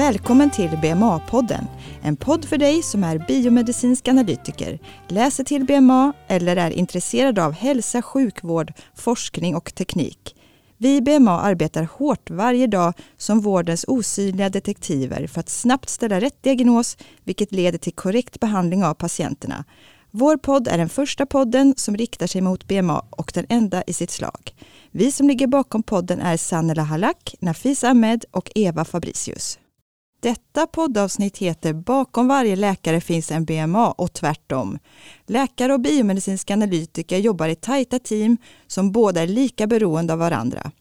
Välkommen till BMA-podden. En podd för dig som är biomedicinsk analytiker, läser till BMA eller är intresserad av hälsa, sjukvård, forskning och teknik. Vi i BMA arbetar hårt varje dag som vårdens osynliga detektiver för att snabbt ställa rätt diagnos, vilket leder till korrekt behandling av patienterna. Vår podd är den första podden som riktar sig mot BMA och den enda i sitt slag. Vi som ligger bakom podden är Sanela Halak, Nafis Ahmed och Eva Fabricius. Detta poddavsnitt heter Bakom varje läkare finns en BMA och tvärtom. Läkare och biomedicinska analytiker jobbar i tajta team som båda är lika beroende av varandra.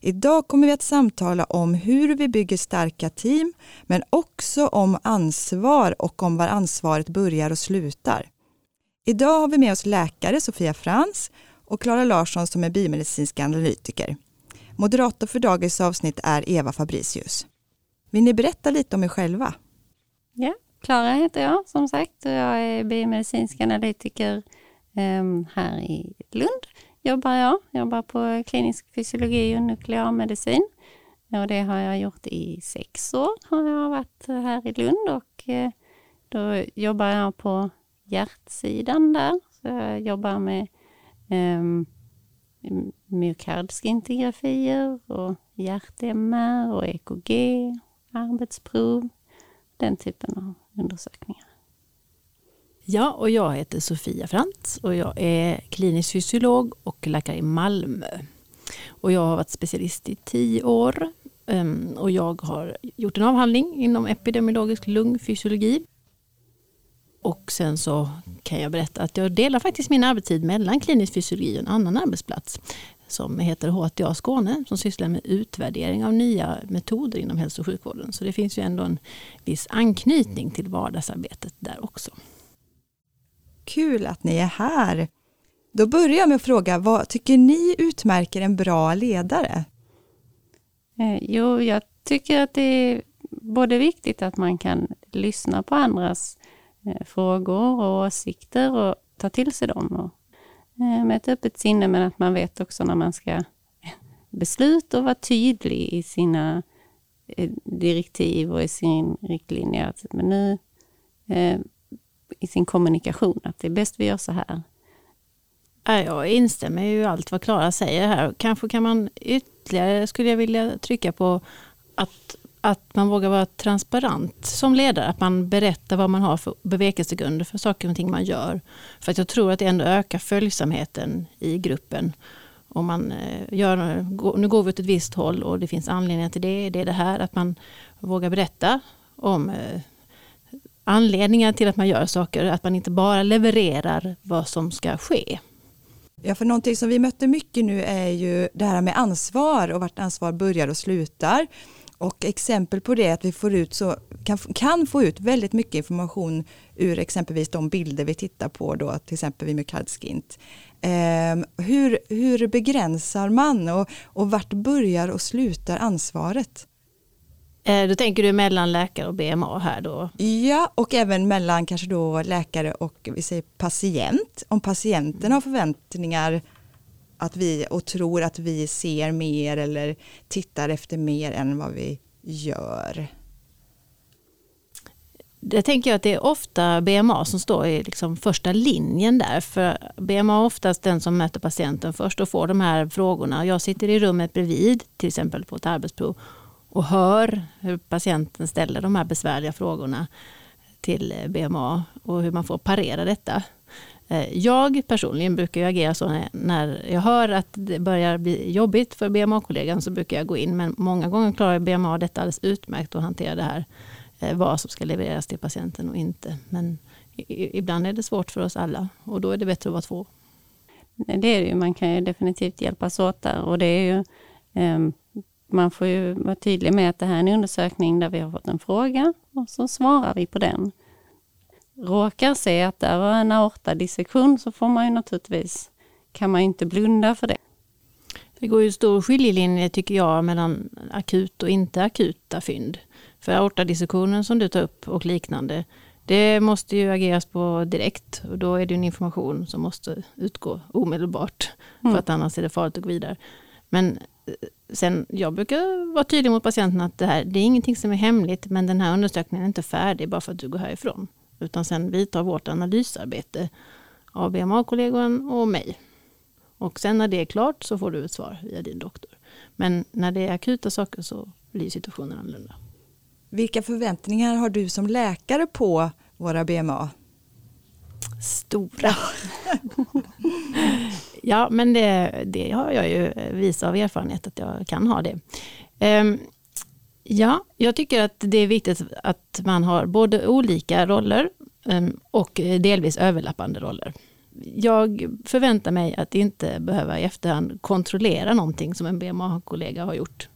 Idag kommer vi att samtala om hur vi bygger starka team, men också om ansvar och om var ansvaret börjar och slutar. Idag har vi med oss läkare Sofia Frans och Klara Larsson som är biomedicinska analytiker. Moderator för dagens avsnitt är Eva Fabricius. Vill ni berätta lite om er själva? Ja, Klara heter jag som sagt och jag är biomedicinsk analytiker ehm, här i Lund. Jobbar jag, jobbar på klinisk fysiologi och nuklearmedicin. Och det har jag gjort i sex år, har jag varit här i Lund och eh, då jobbar jag på hjärtsidan där. Så jag jobbar med ehm, um, myokardskintgrafier och hjärt-MR och EKG arbetsprov, den typen av undersökningar. Ja, och jag heter Sofia Frantz och jag är klinisk fysiolog och läkare i Malmö. Och jag har varit specialist i tio år ehm, och jag har gjort en avhandling inom epidemiologisk lungfysiologi. Och sen så kan jag berätta att jag delar faktiskt min arbetstid mellan klinisk fysiologi och en annan arbetsplats som heter HTA Skåne som sysslar med utvärdering av nya metoder inom hälso och sjukvården. Så det finns ju ändå en viss anknytning till vardagsarbetet där också. Kul att ni är här. Då börjar jag med att fråga, vad tycker ni utmärker en bra ledare? Eh, jo, jag tycker att det är både viktigt att man kan lyssna på andras eh, frågor och åsikter och ta till sig dem och Eh, med ett öppet sinne, men att man vet också när man ska besluta och vara tydlig i sina eh, direktiv och i sin riktlinje. Men nu eh, i sin kommunikation, att det är bäst vi gör så här. Jag instämmer ju i allt vad Klara säger här. Kanske kan man ytterligare, skulle jag vilja trycka på, att att man vågar vara transparent som ledare. Att man berättar vad man har för bevekelsegrunder för saker och ting man gör. För att jag tror att det ändå ökar följsamheten i gruppen. Om man eh, gör, nu går vi åt ett visst håll och det finns anledningar till det. Det är det här att man vågar berätta om eh, anledningar till att man gör saker. Att man inte bara levererar vad som ska ske. Ja, för någonting som vi mötte mycket nu är ju det här med ansvar och vart ansvar börjar och slutar. Och exempel på det är att vi får ut så, kan, kan få ut väldigt mycket information ur exempelvis de bilder vi tittar på då, till exempel vid myokardskint. Eh, hur, hur begränsar man och, och vart börjar och slutar ansvaret? Eh, då tänker du mellan läkare och BMA här då? Ja, och även mellan kanske då läkare och vi säger patient. Om patienten har förväntningar att vi och tror att vi ser mer eller tittar efter mer än vad vi gör. Det tänker jag att det är ofta BMA som står i liksom första linjen där. För BMA är oftast den som möter patienten först och får de här frågorna. Jag sitter i rummet bredvid, till exempel på ett arbetsprov, och hör hur patienten ställer de här besvärliga frågorna till BMA och hur man får parera detta. Eh, jag personligen brukar agera så när jag hör att det börjar bli jobbigt för BMA-kollegan så brukar jag gå in. Men många gånger klarar BMA detta alldeles utmärkt och hantera det här. Eh, vad som ska levereras till patienten och inte. Men ibland är det svårt för oss alla och då är det bättre att vara två. Det är det ju, man kan ju definitivt hjälpas åt där och det är ju ehm, man får ju vara tydlig med att det här är en undersökning där vi har fått en fråga och så svarar vi på den råkar se att det var en aortadissektion så får man ju naturligtvis, kan man inte blunda för det. Det går ju stor skiljelinje tycker jag mellan akut och inte akuta fynd. För aortadissektionen som du tar upp och liknande, det måste ju ageras på direkt och då är det en information som måste utgå omedelbart. Mm. För att annars är det farligt att gå vidare. Men sen, jag brukar vara tydlig mot patienten att det här det är ingenting som är hemligt men den här undersökningen är inte färdig bara för att du går härifrån. Utan sen vidtar vårt analysarbete av BMA-kollegan och mig. Och sen när det är klart så får du ett svar via din doktor. Men när det är akuta saker så blir situationen annorlunda. Vilka förväntningar har du som läkare på våra BMA? Stora. ja, men det, det har jag ju visat av erfarenhet att jag kan ha det. Ja, jag tycker att det är viktigt att man har både olika roller ehm, och delvis överlappande roller. Jag förväntar mig att inte behöva i efterhand kontrollera någonting som en BMA-kollega har gjort.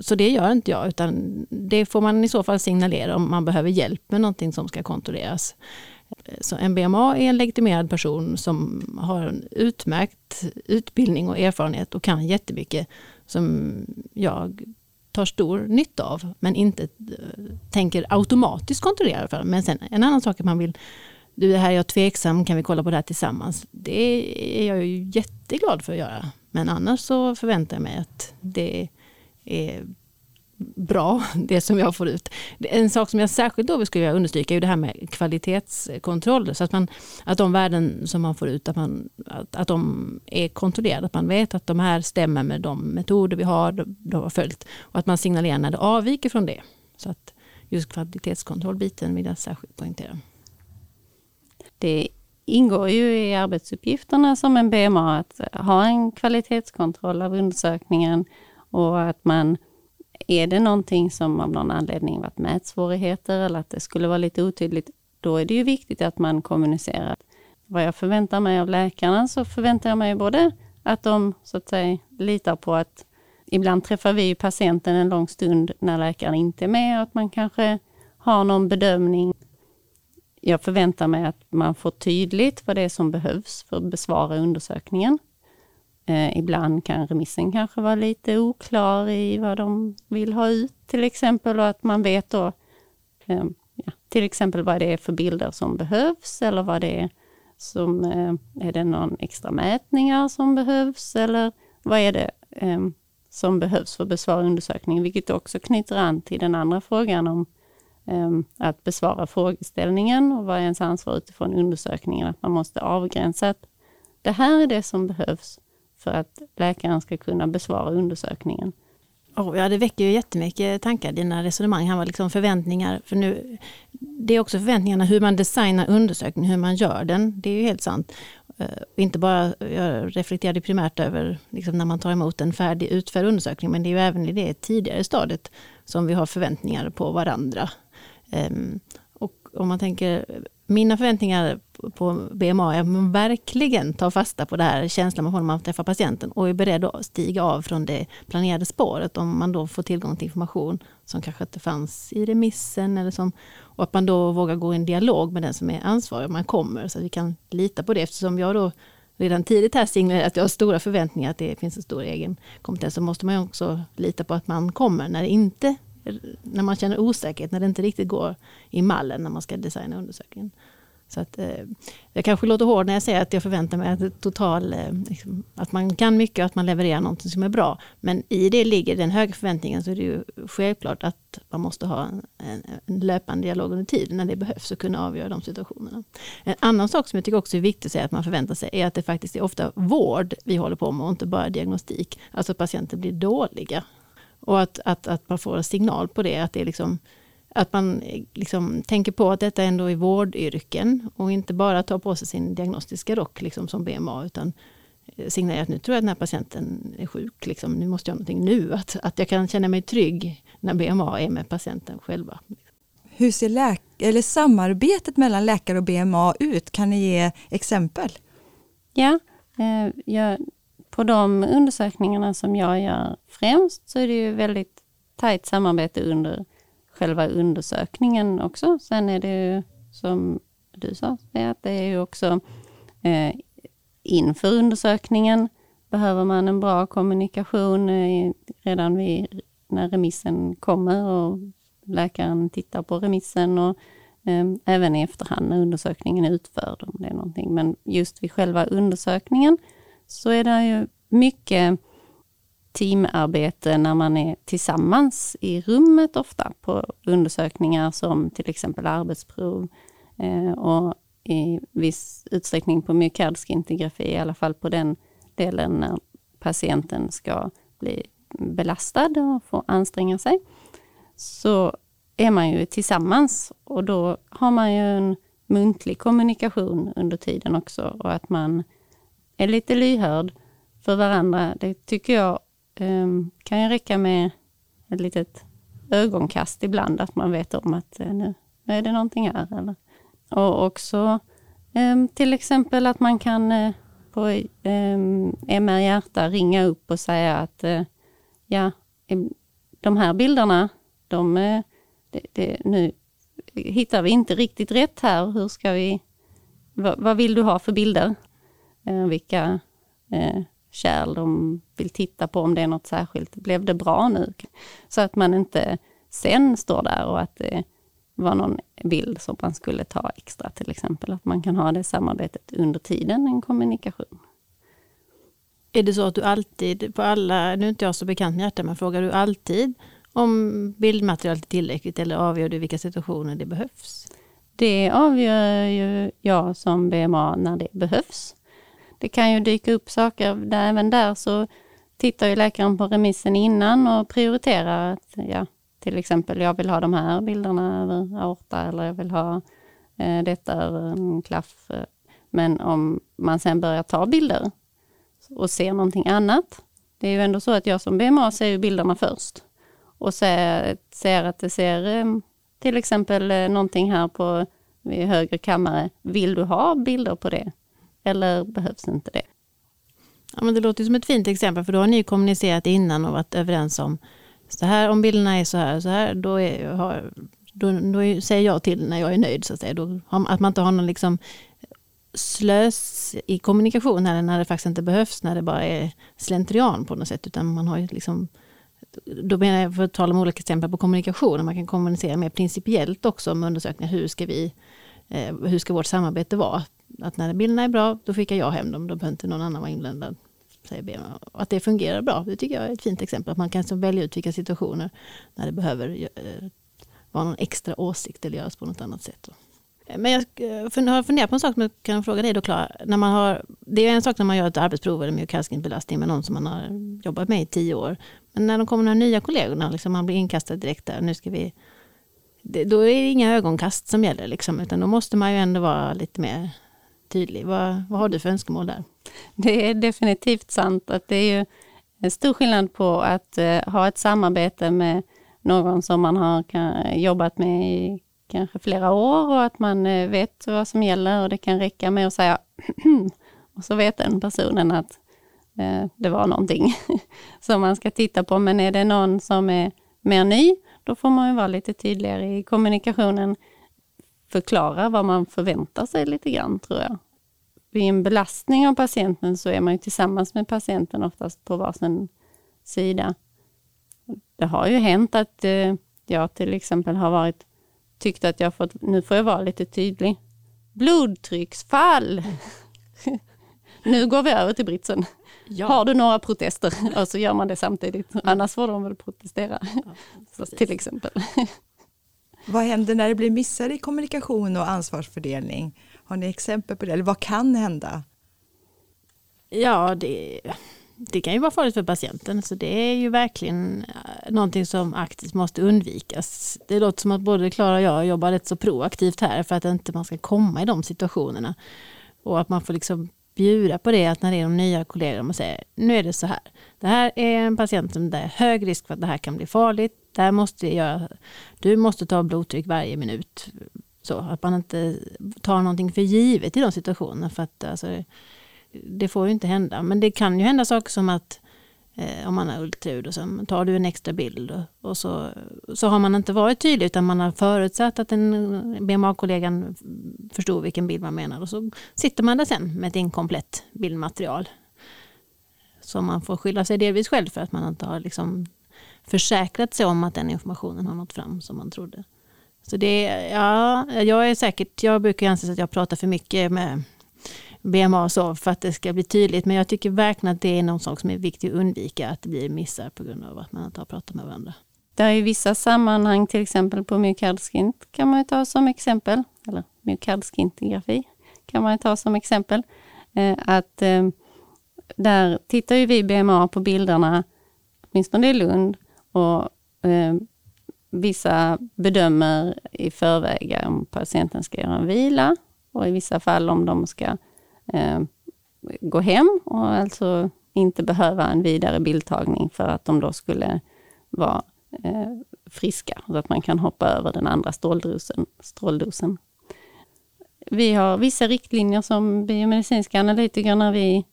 Så det gör inte jag, utan det får man i så fall signalera om man behöver hjälp med någonting som ska kontrolleras. Så en BMA är en legitimerad person som har en utmärkt utbildning och erfarenhet och kan jättemycket som jag tar stor nytta av men inte eh, tänker automatiskt kontrollera för. Men sen en annan sak att man vill du det här är jag tveksam, kan vi kolla på det här tillsammans? Det är jag ju jätteglad för att göra. Men annars så förväntar jag mig att det är bra, det som jag får ut. En sak som jag särskilt då skulle vilja understryka är det här med kvalitetskontroll. Så att, man, att de värden som man får ut, att, man, att, att de är kontrollerade. Att man vet att de här stämmer med de metoder vi har, de har följt. Och att man signalerar när det avviker från det. Så att just kvalitetskontrollbiten vill jag särskilt poängtera. Det ingår ju i arbetsuppgifterna som en BMA att ha en kvalitetskontroll av undersökningen och att man är det någonting som av någon anledning varit mätsvårigheter eller att det skulle vara lite otydligt, då är det ju viktigt att man kommunicerar. Vad jag förväntar mig av läkarna så förväntar jag mig både att de så att säga litar på att ibland träffar vi patienten en lång stund när läkaren inte är med och att man kanske har någon bedömning. Jag förväntar mig att man får tydligt vad det är som behövs för att besvara undersökningen. Eh, ibland kan remissen kanske vara lite oklar i vad de vill ha ut till exempel och att man vet då eh, ja, till exempel vad det är för bilder som behövs eller vad det är som, eh, är det någon extra mätningar som behövs eller vad är det eh, som behövs för att besvara undersökningen, vilket också knyter an till den andra frågan om eh, att besvara frågeställningen och vad är ens ansvar utifrån undersökningen, att man måste avgränsa att det här är det som behövs för att läkaren ska kunna besvara undersökningen. Oh, ja, det väcker ju jättemycket tankar, dina resonemang. Han var liksom förväntningar. För nu, det är också förväntningarna hur man designar undersökningen, hur man gör den. Det är ju helt sant. Uh, inte bara, jag reflekterade primärt över liksom när man tar emot en färdig utförd undersökning, men det är ju även i det tidigare stadiet som vi har förväntningar på varandra. Um, och om man tänker mina förväntningar på BMA är att man verkligen tar fasta på det här känslan man får när man träffar patienten och är beredd att stiga av från det planerade spåret om man då får tillgång till information som kanske inte fanns i remissen eller som, och att man då vågar gå i en dialog med den som är ansvarig om man kommer. Så att vi kan lita på det eftersom jag då redan tidigt här signalerade att jag har stora förväntningar att det finns en stor egen kompetens så måste man också lita på att man kommer. När det inte när man känner osäkerhet, när det inte riktigt går i mallen när man ska designa undersökningen. Så att, eh, jag kanske låter hård när jag säger att jag förväntar mig att, total, eh, liksom, att man kan mycket och att man levererar något som är bra. Men i det ligger den höga förväntningen så är det ju självklart att man måste ha en, en, löpande dialog under tiden när det behövs och kunna avgöra de situationerna. En annan sak som jag tycker också är viktigt att säga att man förväntar sig är att det faktiskt är ofta vård vi håller på med och inte bara diagnostik. Alltså att patienter blir dåliga och att, att, att man får en signal på det, att, det är liksom, att man liksom tänker på att detta ändå är vårdyrken och inte bara tar på sig sin diagnostiska rock liksom som BMA, utan signalerar att nu tror jag att den här patienten är sjuk, liksom, nu måste jag göra någonting nu. Att, att jag kan känna mig trygg när BMA är med patienten själva. Hur ser läk eller samarbetet mellan läkare och BMA ut? Kan ni ge exempel? Ja, eh, jag på de undersökningarna som jag gör främst så är det ju väldigt tajt samarbete under själva undersökningen också. Sen är det ju som du sa, att det är ju också eh, inför undersökningen behöver man en bra kommunikation eh, redan vid, när remissen kommer och läkaren tittar på remissen och eh, även i efterhand när undersökningen är utförd om det är någonting. Men just vid själva undersökningen så är det ju mycket teamarbete när man är tillsammans i rummet ofta på undersökningar som till exempel arbetsprov eh, och i viss utsträckning på myokardskintografi, i alla fall på den delen när patienten ska bli belastad och få anstränga sig. Så är man ju tillsammans och då har man ju en muntlig kommunikation under tiden också och att man är lite lyhörd för varandra. Det tycker jag um, kan ju räcka med ett litet ögonkast ibland, att man vet om att eh, nu, nu är det någonting här. Eller. Och också um, till exempel att man kan uh, på ehm, um, MR Hjärta ringa upp och säga att uh, ja, de här bilderna, de, det, det, nu hittar vi inte riktigt rätt här. Hur ska vi, vad, vad vill du ha för bilder? Eh, vilka eh, kärl de vill titta på, om det är något särskilt. Blev det bra nu? Så att man inte sen står där och att det var någon bild som man skulle ta extra till exempel. Att man kan ha det samarbetet under tiden, en kommunikation. Är det så att du alltid, på alla, nu är inte jag så bekant med hjärta, men frågar du alltid om bildmaterialet är tillräckligt eller avgör du vilka situationer det behövs? Det avgör ju jag som BMA när det behövs. Det kan ju dyka upp saker, där, även där så tittar ju läkaren på remissen innan och prioriterar att ja, till exempel jag vill ha de här bilderna över aorta eller jag vill ha eh, detta över en klaff. Men om man sen börjar ta bilder och ser någonting annat. Det är ju ändå så att jag som BMA ser bilderna först och ser, ser att det ser eh, till exempel eh, någonting här på högre kammare. Vill du ha bilder på det? Eller behövs inte det? Ja, men det låter som ett fint exempel för då har ni kommunicerat innan och varit överens om så här, om bilderna är så här, så här då, är, har, då, då säger jag till när jag är nöjd. Så att, säga. Då, att man inte har någon liksom slös i kommunikation eller när det faktiskt inte behövs, när det bara är slentrian på något sätt. Utan man har ju liksom då menar jag, för att tala om olika exempel på kommunikation, man kan kommunicera mer principiellt också om undersökningar. Hur ska, vi, eh, hur ska vårt samarbete vara? Att när bilderna är bra, då skickar jag hem dem. Då behöver inte någon annan vara inblandad. Säger Att det fungerar bra, det tycker jag är ett fint exempel. Att man kan välja ut vilka situationer när det behöver eh, vara någon extra åsikt eller göras på något annat sätt. Men jag eh, har funderat på en sak som jag kan fråga dig då Klara. När man har, det är en sak när man gör ett arbetsprov eller myokardskinbelastning med någon som man har jobbat med i tio år. Men när de kommer de nya kollegorna, liksom man blir inkastad direkt där, nu ska vi... Det, då är det inga ögonkast som gäller, liksom, utan då måste man ju ändå vara lite mer tydlig. Vad, vad har du för önskemål där? Det är definitivt sant att det är ju en stor skillnad på att eh, ha ett samarbete med någon som man har kan, jobbat med i kanske flera år och att man eh, vet vad som gäller och det kan räcka med att säga och så vet den personen att eh, det var någonting som man ska titta på. Men är det någon som är mer ny, då får man ju vara lite tydligare i kommunikationen förklara vad man förväntar sig lite grann, tror jag. Vid en belastning av patienten så är man ju tillsammans med patienten oftast på varsin sida. Det har ju hänt att eh, jag till exempel har varit tyckt att jag fått, nu får jag vara lite tydlig. Blodtrycksfall! nu går vi över till britsen. Ja. Har du några protester? Och så gör man det samtidigt. Annars får de väl protestera. Ja, till exempel. Vad händer när det blir missar i kommunikation och ansvarsfördelning? Har ni exempel på det? Eller vad kan hända? Ja, det, det kan ju vara farligt för patienten. Så det är ju verkligen eh, någonting som aktivt måste undvikas. Det låter som att både Klara och jag jobbar rätt så proaktivt här för att inte man ska komma i de situationerna. Och att man får liksom bjuda på det att när det är de nya kollegorna och säger nu är det så här. Det här är en patient som det är hög risk för att det här kan bli farligt. Där måste jag, du måste ta blodtryck varje minut. Så att man inte tar någonting för givet i de situationerna. För att, alltså, det får ju inte hända. Men det kan ju hända saker som att eh, om man har ultraljud och så tar du en extra bild och, och, så, så har man inte varit tydlig utan man har förutsatt att en BMA-kollegan förstod vilken bild man menar och så sitter man där sen med ett inkomplett bildmaterial. Så man får skylla sig delvis själv för att man inte har liksom försäkrat sig om att den informationen har nått fram som man trodde. Så det, ja, jag är säkert, jag brukar anse att jag pratar för mycket med BMA så för att det ska bli tydligt. Men jag tycker verkligen att det är någon sak som är viktig att undvika, att det blir missar på grund av att man inte har pratat med varandra. Det är vissa sammanhang, till exempel på myokardskint kan man ta som exempel, eller myokardskintgrafi kan man ta som exempel, eh, att eh, där tittar ju vi BMA på bilderna, åtminstone i Lund, och eh, vissa bedömer i förväg om patienten ska göra en vila och i vissa fall om de ska eh, gå hem och alltså inte behöva en vidare bildtagning för att de då skulle vara eh, friska, så att man kan hoppa över den andra stråldosen. stråldosen. Vi har vissa riktlinjer som biomedicinska analytiker när vi,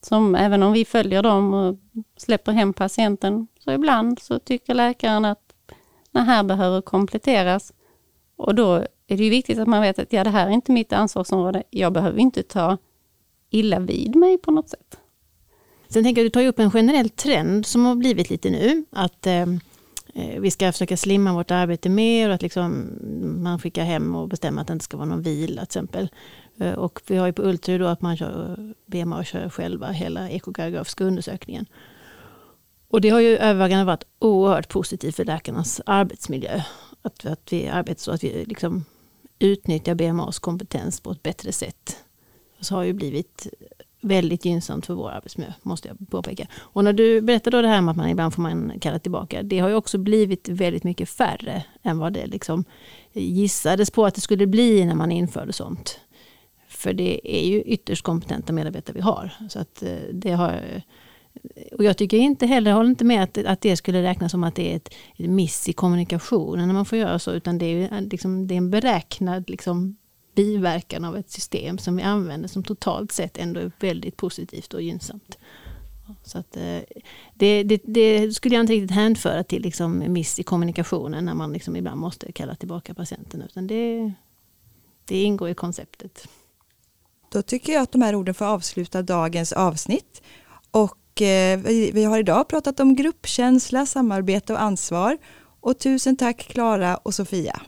som även om vi följer dem och släpper hem patienten, så ibland så tycker läkaren att det här behöver kompletteras. Och då är det viktigt att man vet att ja, det här är inte mitt ansvarsområde. Jag behöver inte ta illa vid mig på något sätt. Sen tänker jag, du tar ju upp en generell trend som har blivit lite nu. Att eh, eh vi ska försöka slimma vårt arbete mer och att liksom man skickar hem och bestämmer att det inte ska vara någon vila till exempel. Eh, och vi har ju på Ultra då att man kör, eh, BMA kör själva hela ekokardiografiska undersökningen. Och det har ju övervägande varit oerhört positivt för läkarnas arbetsmiljö. Att, att vi arbetar så att vi liksom utnyttjar BMAs kompetens på ett bättre sätt. Så har ju blivit väldigt gynnsamt för vår arbetsmiljö, måste jag påpeka. Och när du berättar då det här med att man ibland får man kalla tillbaka, det har ju också blivit väldigt mycket färre än vad det liksom gissades på att det skulle bli när man införde sånt. För det är ju ytterst kompetenta medarbetare vi har. Så att eh, det har och jag tycker inte heller, håller inte med att, att det skulle räknas som att det är ett, ett miss i kommunikationen när man får göra så, utan det är, eh, liksom, det är en beräknad liksom, biverkan av ett system som vi använder som totalt sett ändå är väldigt positivt och gynnsamt. Så att, eh, det, det, det, skulle jag inte riktigt hänföra till liksom miss i kommunikationen när man liksom ibland måste kalla tillbaka patienten. Utan det, det ingår i konceptet. Då tycker jag att de här orden får avsluta dagens avsnitt. Och Eh, vi har idag pratat om gruppkänsla, samarbete och ansvar. Och tusen tack Klara och Sofia.